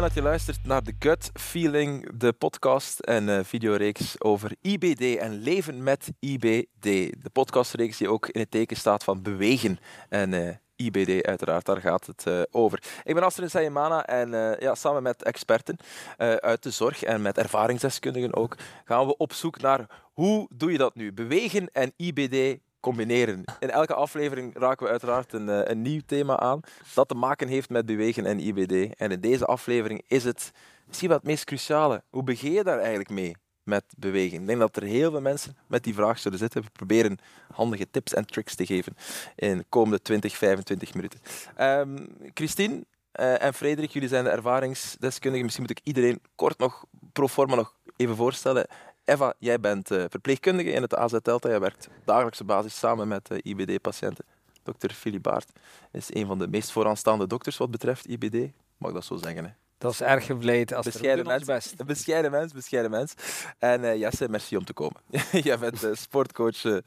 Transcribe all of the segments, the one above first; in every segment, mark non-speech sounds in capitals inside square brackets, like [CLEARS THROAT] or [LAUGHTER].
dat je luistert naar The Gut Feeling, de podcast en uh, videoreeks over IBD en leven met IBD. De podcastreeks die ook in het teken staat van bewegen en uh, IBD uiteraard, daar gaat het uh, over. Ik ben Astrid Sayemana en ja, samen met experten uit de zorg en met ervaringsdeskundigen ook, gaan we op zoek naar hoe doe je dat nu? Bewegen en IBD combineren. In elke aflevering raken we uiteraard een, een nieuw thema aan dat te maken heeft met bewegen en IBD. En in deze aflevering is het misschien wel het meest cruciale. Hoe begin je daar eigenlijk mee? met beweging. Ik denk dat er heel veel mensen met die vraag zullen zitten. We proberen handige tips en tricks te geven in de komende 20, 25 minuten. Um, Christine uh, en Frederik, jullie zijn de ervaringsdeskundigen. Misschien moet ik iedereen kort nog pro forma nog even voorstellen. Eva, jij bent uh, verpleegkundige in het AZ Delta. Jij werkt dagelijkse basis samen met uh, IBD-patiënten. Dr. Philip Baart is een van de meest vooraanstaande dokters wat betreft IBD. Mag ik dat zo zeggen? Hè? Dat is erg gevleid. Als bescheiden mens, best. Bescheiden mens, bescheiden mens. En uh, Jesse, merci om te komen. [LAUGHS] Jij bent uh, sportcoach, uh,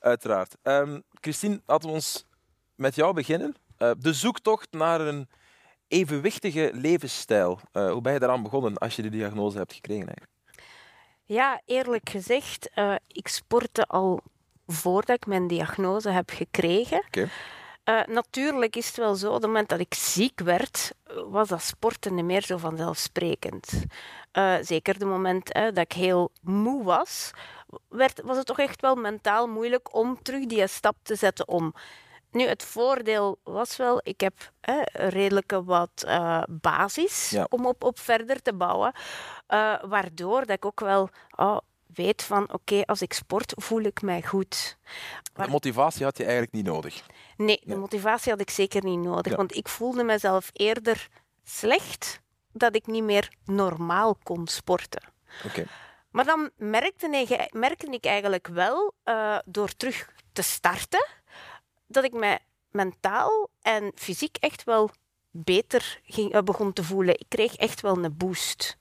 uiteraard. Um, Christine, laten we ons met jou beginnen. de zoektocht naar een evenwichtige levensstijl. hoe ben je daaraan begonnen als je de diagnose hebt gekregen? Eigenlijk? Ja, eerlijk gezegd, ik sportte al voordat ik mijn diagnose heb gekregen. Okay. Uh, natuurlijk is het wel zo, op het moment dat ik ziek werd, was dat sporten niet meer zo vanzelfsprekend. Uh, zeker de moment hè, dat ik heel moe was, werd, was het toch echt wel mentaal moeilijk om terug die stap te zetten om. Nu, het voordeel was wel, ik heb hè, redelijke wat uh, basis ja. om op, op verder te bouwen. waardoor dat ik ook wel oh, weet van, oké, okay, als ik sport, voel ik mij goed. Maar... De motivatie had je eigenlijk niet nodig? Nee, de motivatie had ik zeker niet nodig. Ja. Want ik voelde mezelf eerder slecht dat ik niet meer normaal kon sporten. Okay. Maar dan merkte ik, merkte ik eigenlijk wel, uh, door terug te starten, dat ik mij mentaal en fysiek echt wel beter ging, uh, begon te voelen. Ik kreeg echt wel een boost.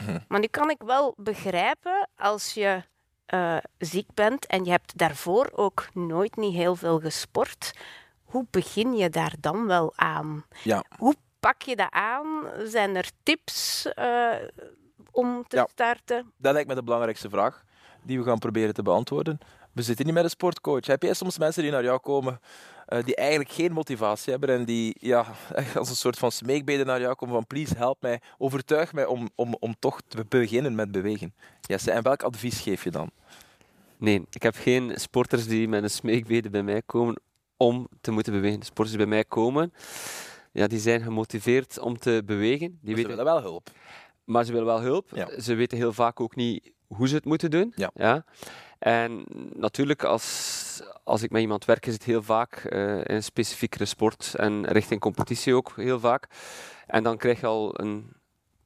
Mhm. Maar nu kan ik wel begrijpen als je uh, ziek bent en je hebt daarvoor ook nooit niet heel veel gesport, hoe begin je daar dan wel aan? Ja. Hoe pak je dat aan? Zijn er tips uh, om te Ja. starten? Dat lijkt me de belangrijkste vraag die we gaan proberen te beantwoorden. We zitten niet met een sportcoach. Heb jij soms mensen die naar jou komen uh, die eigenlijk geen motivatie hebben en die ja, [LAUGHS] als een soort van smeekbeden naar jou komen van please help mij, overtuig mij om, om, om toch te beginnen met bewegen. Jesse, en welk advies geef je dan? Nee, ik heb geen sporters die met een smeekbede bij mij komen om te moeten bewegen. De sporters die bij mij komen, ja, die zijn gemotiveerd om te bewegen. Die Maar ze weten, willen wel hulp. maar ze willen wel hulp. Ja. Ze weten heel vaak ook niet hoe ze het moeten doen. Ja. En natuurlijk, als, als ik met iemand werk, is het heel vaak in een specifiekere sport en richting competitie ook heel vaak. En dan krijg je al een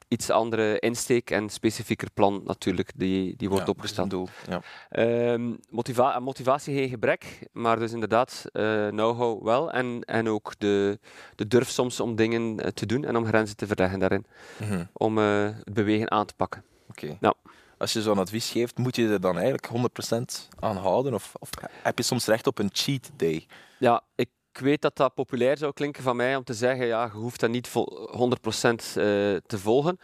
iets andere insteek en specifieker plan natuurlijk, die, die wordt Ja, opgesteld. doel. Ja. Ehm, motiva motivatie geen gebrek, maar dus inderdaad eh, know-how wel en, en ook de, de durf soms om dingen eh, te doen en om grenzen te verleggen daarin, Mhm. om het bewegen aan te pakken. Oké. Ja. Als je zo'n advies geeft, moet je er dan eigenlijk 100% aan houden? Of, of heb je soms recht op een cheat day? Ja, ik weet dat dat populair zou klinken van mij om te zeggen, ja, je hoeft dat niet vol- 100% eh, te volgen.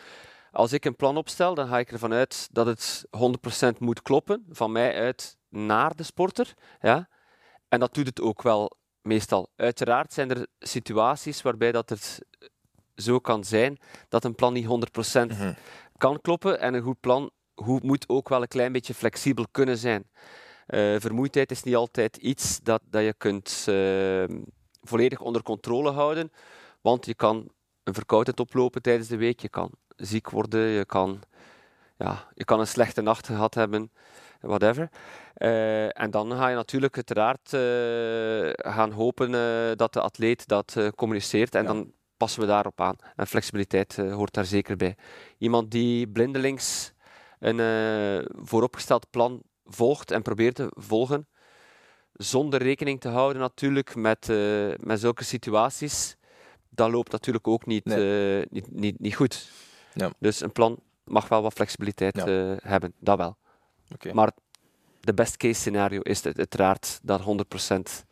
Als ik een plan opstel, dan ga ik ervan uit dat het 100% moet kloppen, van mij uit naar de sporter. Ja? En dat doet het ook wel meestal. Uiteraard zijn er situaties waarbij dat het zo kan zijn dat een plan niet 100% Mhm. kan kloppen. En een goed plan hoe, moet ook wel een klein beetje flexibel kunnen zijn. Eh, vermoeidheid is niet altijd iets dat, dat je kunt eh, volledig onder controle houden, want je kan een verkoudheid oplopen tijdens de week, je kan ziek worden, je kan, ja, je kan een slechte nacht gehad hebben, whatever. Eh, en dan ga je natuurlijk uiteraard eh, gaan hopen dat de atleet dat communiceert en Ja. dan passen we daarop aan. En flexibiliteit hoort daar zeker bij. Iemand die blindelings een eh, vooropgesteld plan volgt en probeert te volgen, zonder rekening te houden natuurlijk met, eh, met zulke situaties, dat loopt natuurlijk ook niet, eh, niet, niet, niet goed. Ja. Dus een plan mag wel wat flexibiliteit Ja. hebben, dat wel. Maar de best case scenario is het uiteraard dat 100%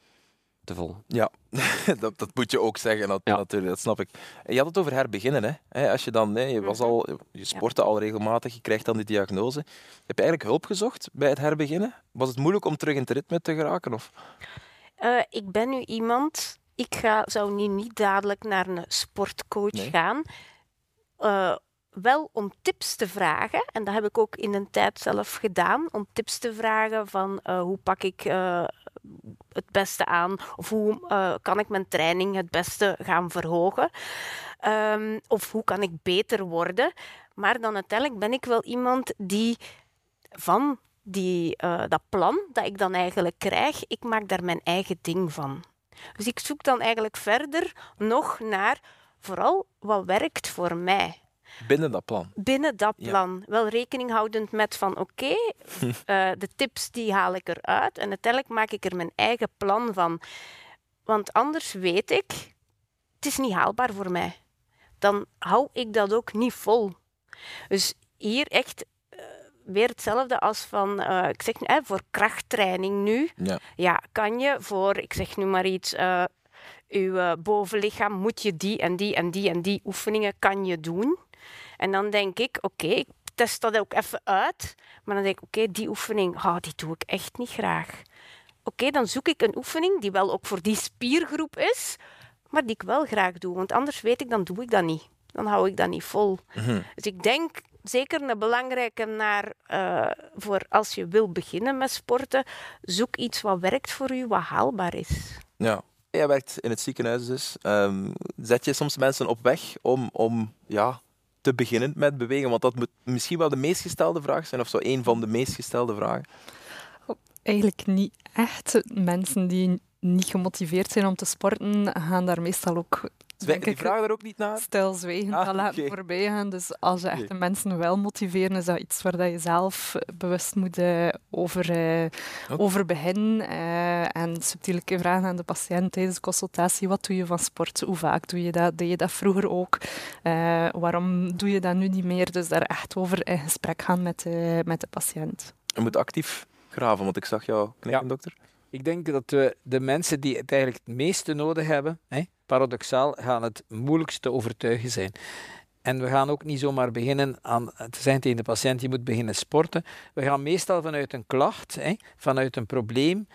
te volgen. Ja, [LAUGHS] dat, dat moet je ook zeggen Ja. natuurlijk, dat snap ik. Je had het over herbeginnen, hè? Hè, Als je dan, hè, je, was Mhm. al, je sportte al regelmatig, je krijgt dan die diagnose. Heb je eigenlijk hulp gezocht bij het herbeginnen? Was het moeilijk om terug in het ritme te geraken? Of? Eh, ik ben nu iemand, ik ga, zou nu niet dadelijk naar een sportcoach Nee. gaan. Eh, wel om tips te vragen, en dat heb ik ook in een tijd zelf gedaan, om tips te vragen van eh, hoe pak ik eh, het beste aan, of hoe eh, kan ik mijn training het beste gaan verhogen, Ehm, of hoe kan ik beter worden. Maar dan uiteindelijk ben ik wel iemand die van die, dat plan dat ik dan eigenlijk krijg, ik maak daar mijn eigen ding van. Dus ik zoek dan eigenlijk verder nog naar vooral wat werkt voor mij Binnen dat plan. binnen dat Ja. plan. Wel rekening houdend met van oké, [LAUGHS] eh, de tips die haal ik eruit en uiteindelijk maak ik er mijn eigen plan van. Want anders weet ik, het is niet haalbaar voor mij. Dan hou ik dat ook niet vol. Dus hier echt eh, weer hetzelfde als van, eh, ik zeg nu, eh, voor krachttraining nu. Ja. Ja, kan je voor, ik zeg nu maar iets, uw bovenlichaam moet je die en die en die en die oefeningen kan je doen. En dan denk ik, oké, ik test dat ook even uit. Maar dan denk ik, oké, die oefening, oh, die doe ik echt niet graag. Oké, dan zoek ik een oefening die wel ook voor die spiergroep is, maar die ik wel graag doe. Want anders weet ik, dan doe ik dat niet. Dan hou ik dat niet vol. Mhm. Dus ik denk zeker een belangrijke naar eh, voor als je wil beginnen met sporten. Zoek iets wat werkt voor u, wat haalbaar is. Ja. Jij werkt in het ziekenhuis dus. Ehm, zet je soms mensen op weg om, om ja, te beginnen met bewegen? Want dat moet misschien wel de meest gestelde vraag zijn, of zo een van de meest gestelde vragen. Eigenlijk niet echt. Mensen die niet gemotiveerd zijn om te sporten, gaan daar meestal ook Zwij- denk Die ik, vragen er ook niet naar? stilzwijgend Ah, aan laten oké. voorbij gaan. Dus als je echt de mensen wel motiveren, is dat iets waar dat je zelf bewust moet eh, over, eh, over beginnen. eh, en subtiele vragen aan de patiënt tijdens de consultatie. Wat doe je van sport? Hoe vaak doe je dat? Deed je dat vroeger ook? Eh, waarom doe je dat nu niet meer? Dus daar echt over in gesprek gaan met, de met de patiënt. Je moet actief graven, want ik zag jou knikken, Ja. dokter. Ik denk dat we de mensen die het eigenlijk het meeste nodig hebben, hè, paradoxaal, gaan het moeilijkst te overtuigen zijn. En we gaan ook niet zomaar beginnen aan te zeggen tegen de patiënt, je moet beginnen sporten. We gaan meestal vanuit een klacht, hè, vanuit een probleem,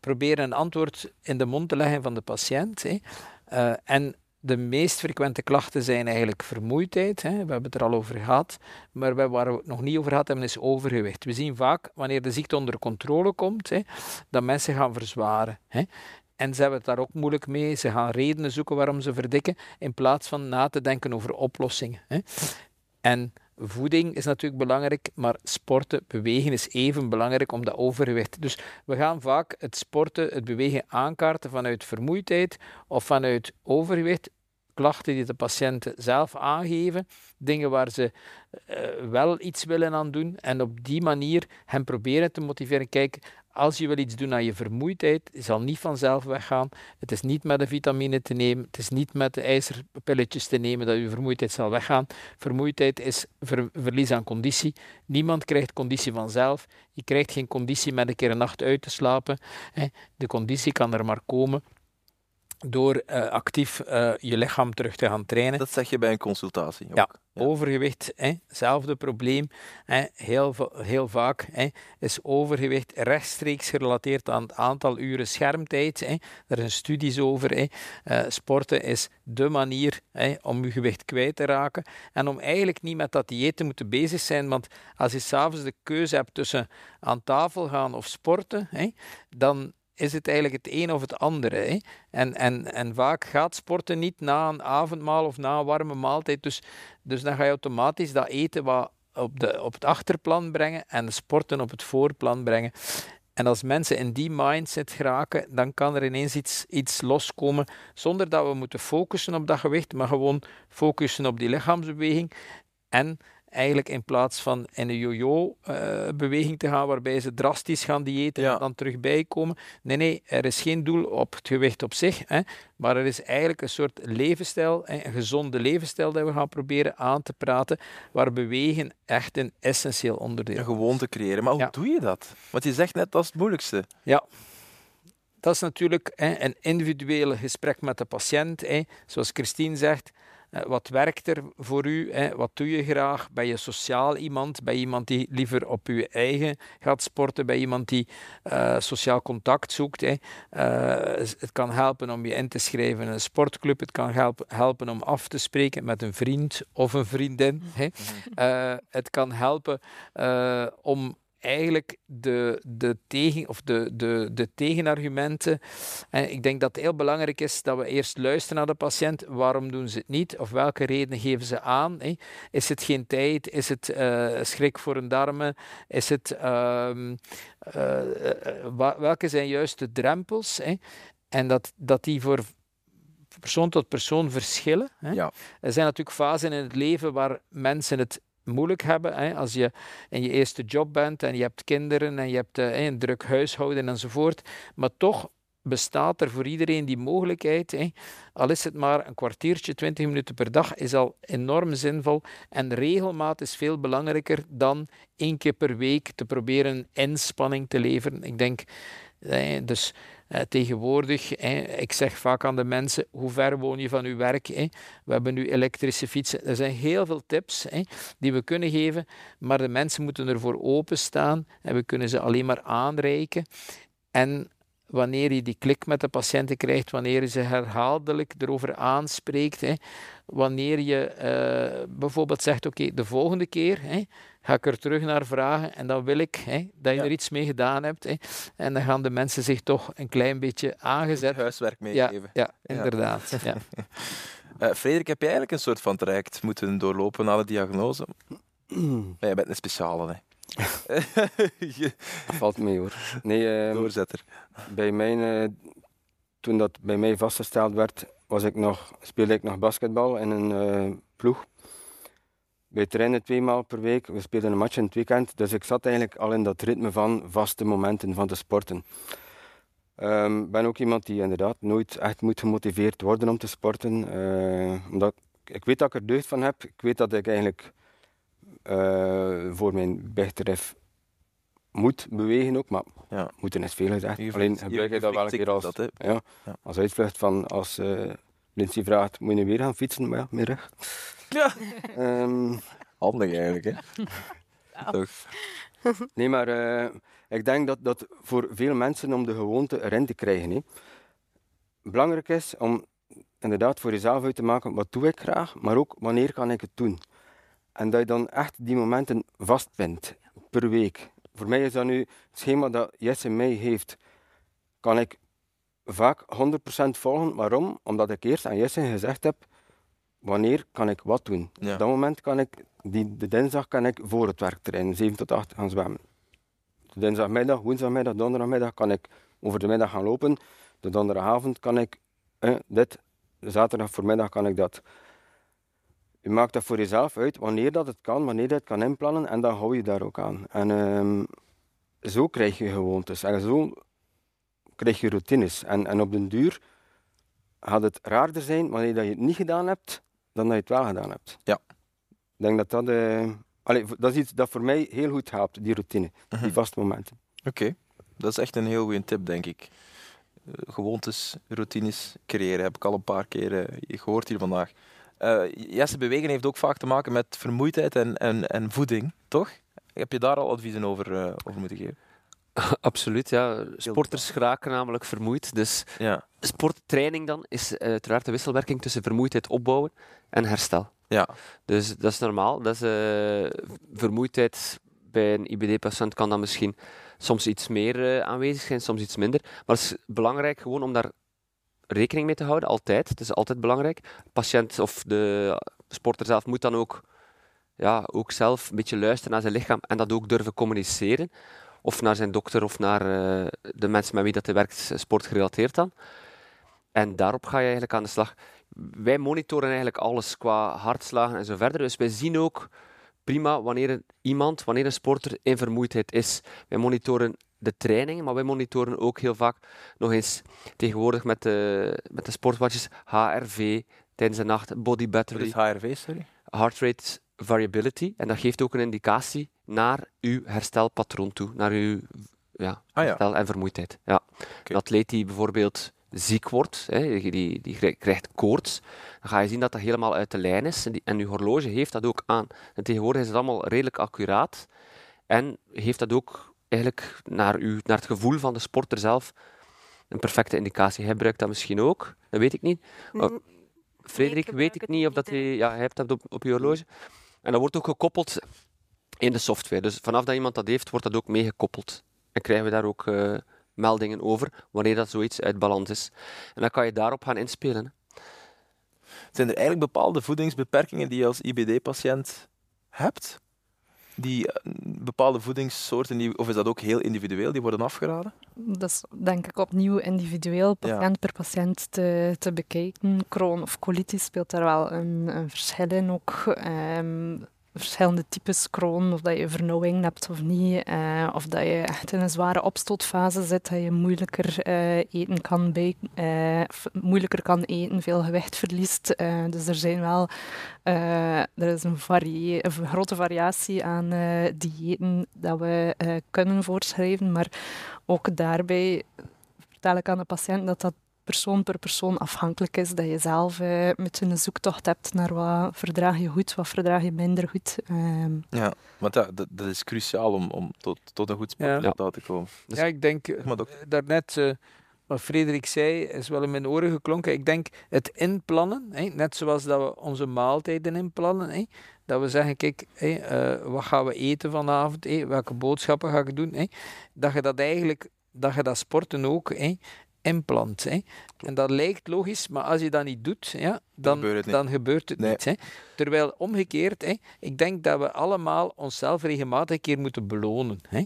proberen een antwoord in de mond te leggen van de patiënt. Hè. Eh, en de meest frequente klachten zijn eigenlijk vermoeidheid. Hè. We hebben het er al over gehad. Maar waar we het nog niet over gehad hebben, is overgewicht. We zien vaak, wanneer de ziekte onder controle komt, hè, dat mensen gaan verzwaren. Hè. En ze hebben het daar ook moeilijk mee. Ze gaan redenen zoeken waarom ze verdikken, in plaats van na te denken over oplossingen. Hè. En voeding is natuurlijk belangrijk, maar sporten, bewegen is even belangrijk om dat overgewicht. Dus we gaan vaak het sporten, het bewegen aankaarten vanuit vermoeidheid of vanuit overgewicht. Klachten die de patiënten zelf aangeven, dingen waar ze eh, wel iets willen aan doen en op die manier hen proberen te motiveren. Kijk, als je wil iets doen aan je vermoeidheid, zal niet vanzelf weggaan. Het is niet met de vitamine te nemen, het is niet met de ijzerpilletjes te nemen dat je vermoeidheid zal weggaan. Vermoeidheid is ver- verlies aan conditie. Niemand krijgt conditie vanzelf. Je krijgt geen conditie met een keer een nacht uit te slapen. De conditie kan er maar komen door eh, actief eh, je lichaam terug te gaan trainen. Dat zeg je bij een consultatie ook. Ja. Overgewicht, hè, hetzelfde probleem. Hè, heel, heel vaak hè, is overgewicht rechtstreeks gerelateerd aan het aantal uren schermtijd. Hè. Er zijn studies over. Hè. Eh, sporten is de manier hè, om je gewicht kwijt te raken. En om eigenlijk niet met dat dieet te moeten bezig zijn. Want als je s'avonds de keuze hebt tussen aan tafel gaan of sporten, hè, dan is het eigenlijk het een of het andere. Hè. En, en, en vaak gaat sporten niet na een avondmaal of na een warme maaltijd. Dus, dus dan ga je automatisch dat eten wat op, de, op het achterplan brengen en sporten op het voorplan brengen. En als mensen in die mindset geraken, dan kan er ineens iets, iets loskomen zonder dat we moeten focussen op dat gewicht, maar gewoon focussen op die lichaamsbeweging. En eigenlijk in plaats van in een yo-yo-beweging te gaan, waarbij ze drastisch gaan diëten Ja. en dan terug bijkomen. Nee, nee, er is geen doel op het gewicht op zich, hè, maar er is eigenlijk een soort levensstijl, een gezonde levensstijl dat we gaan proberen aan te praten, waar bewegen echt een essentieel onderdeel Een is. gewoonte creëren. Maar hoe Ja. doe je dat? Want je zegt net, dat is het moeilijkste. Ja. dat is natuurlijk hè, een individuele gesprek met de patiënt. Hè. Zoals Christine zegt, eh, wat werkt er voor u? Hè? Wat doe je graag? Ben je sociaal iemand? Ben je iemand die liever op je eigen gaat sporten? Ben je iemand die uh, sociaal contact zoekt? Hè? Uh, het kan helpen om je in te schrijven in een sportclub. Het kan helpen, helpen om af te spreken met een vriend of een vriendin. Hè? Uh, het kan helpen om eigenlijk de, de, tegen, of de, de, de tegenargumenten. En ik denk dat het heel belangrijk is dat we eerst luisteren naar de patiënt. Waarom doen ze het niet? Of welke redenen geven ze aan? Hè? Is het geen tijd? Is het uh, schrik voor een darmen? Is het, uh, uh, welke zijn juist de drempels? Hè? En dat, dat die voor persoon tot persoon verschillen. Hè? Ja. Er zijn natuurlijk fasen in het leven waar mensen het moeilijk hebben. Hè, als je in je eerste job bent en je hebt kinderen en je hebt uh, een druk huishouden enzovoort. Maar toch bestaat er voor iedereen die mogelijkheid. Hè. Al is het maar een kwartiertje, twintig minuten per dag, is al enorm zinvol. En regelmaat is veel belangrijker dan één keer per week te proberen inspanning te leveren. Ik denk, dus eh, tegenwoordig, ik zeg vaak aan de mensen, hoe ver woon je van je werk? We hebben nu elektrische fietsen. Er zijn heel veel tips die we kunnen geven, maar de mensen moeten ervoor openstaan en we kunnen ze alleen maar aanreiken. En wanneer je die klik met de patiënten krijgt, wanneer je ze herhaaldelijk erover aanspreekt, hè, wanneer je uh, bijvoorbeeld zegt, oké, de volgende keer hè, ga ik er terug naar vragen en dan wil ik hè, dat je er iets mee gedaan hebt. Hè, en dan gaan de mensen zich toch een klein beetje aangezet. Huiswerk meegeven. Ja, ja, inderdaad. [LAUGHS] ja. Uh, Frederik, heb je eigenlijk een soort van traject moeten doorlopen na de diagnose? [CLEARS THROAT] jij bent een speciale, hè? Valt mee hoor. Nee, uh, Doorzetter. Bij mij, uh, toen dat bij mij vastgesteld werd, was ik nog, speelde ik nog basketbal in een uh, ploeg. Wij trainen twee maal per week, we speelden een match in het weekend. Dus ik zat eigenlijk al in dat ritme van vaste momenten van te sporten. Ik um, ben ook iemand die inderdaad nooit echt moet gemotiveerd worden om te sporten. omdat ik weet dat ik er deugd van heb. Ik weet dat ik eigenlijk voor mijn begrip moet bewegen ook, maar ja. moeten is veel gezegd. Je Alleen gebruik je dat wel een keer als, dat, ja, ja, als uitvlucht van als uh, Lindsay vraagt, moet je weer gaan fietsen? Maar ja, meer rug. Ja. um, Handig eigenlijk, hè? Toch. Nee, maar uh, ik denk dat dat voor veel mensen om de gewoonte erin te krijgen, hè, belangrijk is om inderdaad voor jezelf uit te maken, wat doe ik graag, maar ook wanneer kan ik het doen. En dat je dan echt die momenten vastpint per week. Voor mij is dat nu het schema dat Jesse mij heeft. Kan ik vaak 100% volgen. Waarom? Omdat ik eerst aan Jesse gezegd heb, wanneer kan ik wat doen. Op dat moment kan ik, die, de dinsdag kan ik voor het werk erin, 7 tot 8 gaan zwemmen. De dinsdagmiddag, woensdagmiddag, donderdagmiddag kan ik over de middag gaan lopen. De donderdagavond kan ik eh, dit, de zaterdag voormiddag kan ik dat. Je maakt dat voor jezelf uit wanneer dat het kan, wanneer je het kan inplannen en dan hou je daar ook aan. En um, zo krijg je gewoontes en zo krijg je routines. En, en op den duur gaat het raarder zijn wanneer dat je het niet gedaan hebt dan dat je het wel gedaan hebt. Ja. Ik denk dat dat, uh, allee, dat is iets dat voor mij heel goed helpt, die routine, die mhm. vaste momenten. Oké, dat is echt een heel goede tip, denk ik. Uh, gewoontes, routines creëren heb ik al een paar keer uh, gehoord hier vandaag. Uh, Jesse, bewegen heeft ook vaak te maken met vermoeidheid en, en, en voeding, toch? Heb je daar al adviezen over, uh, over moeten geven? [LAUGHS] Absoluut, ja. Sporters geraken namelijk vermoeid. Dus ja. sporttraining dan is uh, uiteraard de wisselwerking tussen vermoeidheid opbouwen en herstel. Ja. Dus dat is normaal. Dat is, uh, vermoeidheid bij een IBD-patiënt kan dan misschien soms iets meer aanwezig zijn, soms iets minder. Maar het is belangrijk gewoon om daar rekening mee te houden, altijd. Het is altijd belangrijk. De patiënt of de sporter zelf moet dan ook, ja, ook zelf een beetje luisteren naar zijn lichaam en dat ook durven communiceren. Of naar zijn dokter of naar uh, de mensen met wie dat hij werkt, sportgerelateerd dan. En daarop ga je eigenlijk aan de slag. Wij monitoren eigenlijk alles qua hartslagen en zo verder. Dus wij zien ook prima wanneer iemand, wanneer een sporter in vermoeidheid is. Wij monitoren de trainingen, maar wij monitoren ook heel vaak nog eens tegenwoordig met de, met de sportwatches HRV tijdens de nacht, body battery. Wat is HRV, sorry? Heart rate variability. En dat geeft ook een indicatie naar uw herstelpatroon toe, naar uw ja, Ah ja. herstel en vermoeidheid. Ja. Een atleet die bijvoorbeeld ziek wordt, hè, die, die krij- krijgt koorts, dan ga je zien dat dat helemaal uit de lijn is. En, die, en uw horloge heeft dat ook aan. En tegenwoordig is het allemaal redelijk accuraat. En heeft dat ook eigenlijk naar, u, naar het gevoel van de sporter zelf een perfecte indicatie. Hij gebruikt dat misschien ook, dat weet ik niet. Mm, Frederik, weet ik niet of dat hij... Ja, hij hebt dat op, op je horloge. En dat wordt ook gekoppeld in de software. Dus vanaf dat iemand dat heeft, wordt dat ook meegekoppeld. En krijgen we daar ook eh, meldingen over, wanneer dat zoiets uit balans is. En dan kan je daarop gaan inspelen. Zijn er eigenlijk bepaalde voedingsbeperkingen die je als IBD-patiënt hebt? Die eh, bepaalde voedingssoorten, die, of is dat ook heel individueel, die worden afgeraden? Dat is denk ik opnieuw individueel, Ja. patiënt per patiënt te, te bekijken. Crohn of colitis speelt daar wel een, een verschil in ook. Ehm, verschillende types Crohn, of dat je vernauwing hebt of niet, eh, of dat je echt in een zware opstootfase zit, dat je moeilijker eh, eten kan bij, eh, moeilijker kan eten, veel gewicht verliest. Dus er zijn wel er is een, een grote variatie aan diëten dat we kunnen voorschrijven, maar ook daarbij vertel ik aan de patiënt dat dat persoon per persoon afhankelijk is. Dat je zelf eh, met een zoektocht hebt naar wat verdraag je goed, wat verdraag je minder goed. Ehm, Ja, want ja, dat, dat is cruciaal om, om tot, tot een goed sportresultaat te komen. Dus- ja, ik denk, eh, Maar dat- daarnet, eh, wat Frederik zei, is wel in mijn oren geklonken. Ik denk het inplannen, hè, net zoals dat we onze maaltijden inplannen. Hè, dat we zeggen, kijk, hè, eh, wat gaan we eten vanavond? Hè, welke boodschappen ga ik doen? Hè, dat je dat eigenlijk, dat je dat sporten ook hè, inplant. Hè. En dat lijkt logisch, maar als je dat niet doet, ja, dan, gebeurt het niet. dan gebeurt het Nee. niet. Hè. Terwijl omgekeerd, hè, ik denk dat we allemaal onszelf regelmatig een keer moeten belonen. Hè.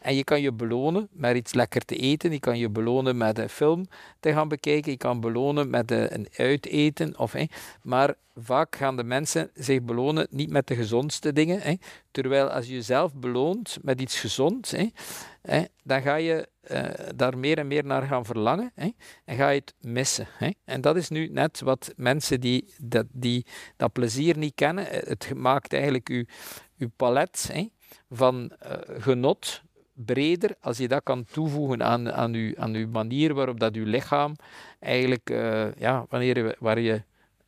En je kan je belonen met iets lekker te eten. Je kan je belonen met een film te gaan bekijken. Je kan belonen met een uiteten. Of, hè. Maar vaak gaan de mensen zich belonen niet met de gezondste dingen. Hè. Terwijl als je jezelf beloont met iets gezonds, hè, hè, dan ga je eh, daar meer en meer naar gaan verlangen. En ga je het missen. En dat is nu net wat mensen die dat, die dat plezier niet kennen. eh, Het maakt eigenlijk uw palet van eh, genot breder als je dat kan toevoegen aan, aan, uw, aan uw manier waarop dat uw lichaam eigenlijk, ja, wanneer je, waar je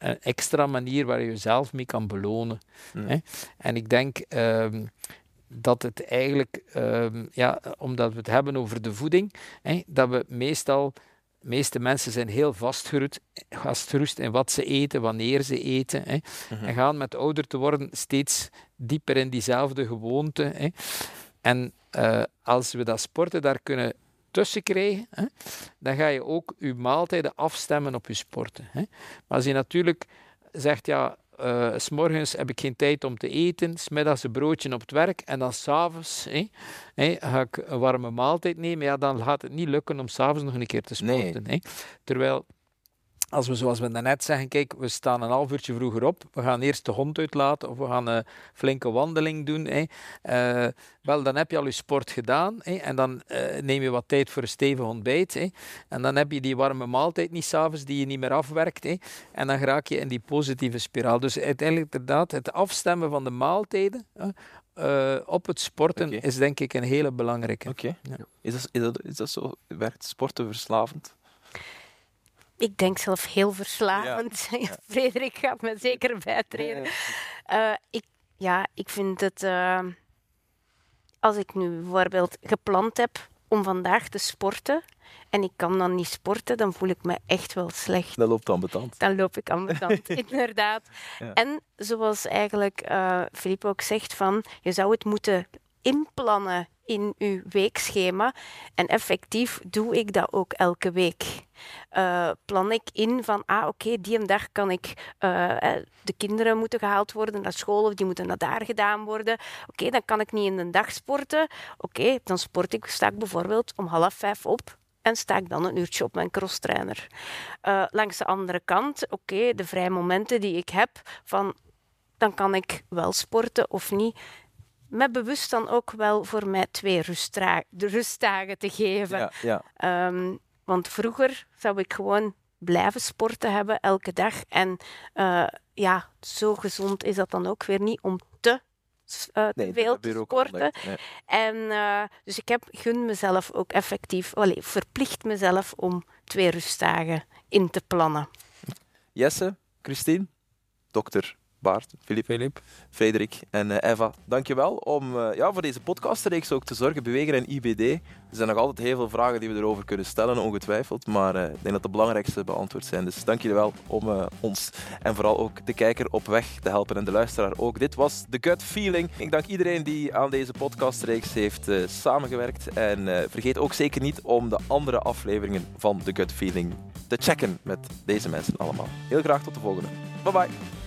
een extra manier waar je jezelf mee kan belonen. Mm. Hè? En ik denk ehm, dat het eigenlijk, ehm, ja, omdat we het hebben over de voeding, hè, dat we meestal, de meeste mensen zijn heel vastgerust, vastgerust in wat ze eten, wanneer ze eten. Hè, Mhm. En gaan met ouder te worden steeds dieper in diezelfde gewoonte. Hè. En eh, als we dat sporten daar kunnen tussen krijgen, hè, dan ga je ook je maaltijden afstemmen op je sporten. Hè. Maar als je natuurlijk zegt, ja, s s'morgens heb ik geen tijd om te eten, smiddags een broodje op het werk en dan s'avonds ga ik een warme maaltijd nemen, ja, dan gaat het niet lukken om s'avonds nog een keer te Nee. sporten. Hè. Terwijl als we zoals we daarnet zeggen, kijk, we staan een half uurtje vroeger op, we gaan eerst de hond uitlaten of we gaan een flinke wandeling doen. Hè. Eh, wel, dan heb je al je sport gedaan hè, en dan eh, neem je wat tijd voor een stevig ontbijt. Hè. En dan heb je die warme maaltijd niet s'avonds die je niet meer afwerkt. Hè. En dan raak je in die positieve spiraal. Dus uiteindelijk inderdaad, het afstemmen van de maaltijden eh, op het sporten is denk ik een hele belangrijke. Oké. Ja. Is, dat, is, dat, is dat zo? Werkt sporten verslavend? Ik denk zelf heel verslavend. [LAUGHS] Frederik gaat me zeker bijtreden. Eh, ik, ja, ik vind het... eh, als ik nu bijvoorbeeld gepland heb om vandaag te sporten en ik kan dan niet sporten, dan voel ik me echt wel slecht. Dat loopt dan betand. Dan loop ik kant, [LAUGHS] inderdaad. Ja. En zoals eigenlijk eh Filip ook zegt, van, je zou het moeten inplannen in uw weekschema. En effectief doe ik dat ook elke week. Eh, plan ik in van, ah oké, die en dag kan ik, eh, de kinderen moeten gehaald worden naar school of die moeten naar daar gedaan worden. Oké, dan kan ik niet in een dag sporten. Oké, dan sport ik, sta ik bijvoorbeeld om half vijf op en sta ik dan een uurtje op mijn crosstrainer. Eh, langs de andere kant, oké, de vrije momenten die ik heb, van, dan kan ik wel sporten of niet. Met bewust dan ook wel voor mij twee rustdagen te geven. Ja, ja. Ehm, want vroeger zou ik gewoon blijven sporten hebben elke dag. En eh, ja, zo gezond is dat dan ook weer niet om te eh, te Nee, veel te sporten. Nee. En eh, dus ik heb, gun mezelf ook effectief, allee, verplicht mezelf om twee rustdagen in te plannen. Jesse, Christine, dokter Baart, Filip, Filip. Frederik en eh, Eva, dankjewel om eh, ja, voor deze podcastreeks ook te zorgen. Bewegen en IBD. Er zijn nog altijd heel veel vragen die we erover kunnen stellen, ongetwijfeld. Maar eh, ik denk dat de belangrijkste beantwoord zijn. Dus dank jullie wel om ons en vooral ook de kijker op weg te helpen en de luisteraar ook. Dit was The Gut Feeling. Ik dank iedereen die aan deze podcastreeks heeft samengewerkt. En vergeet ook zeker niet om de andere afleveringen van The Gut Feeling te checken met deze mensen allemaal. Heel graag tot de volgende. Bye bye.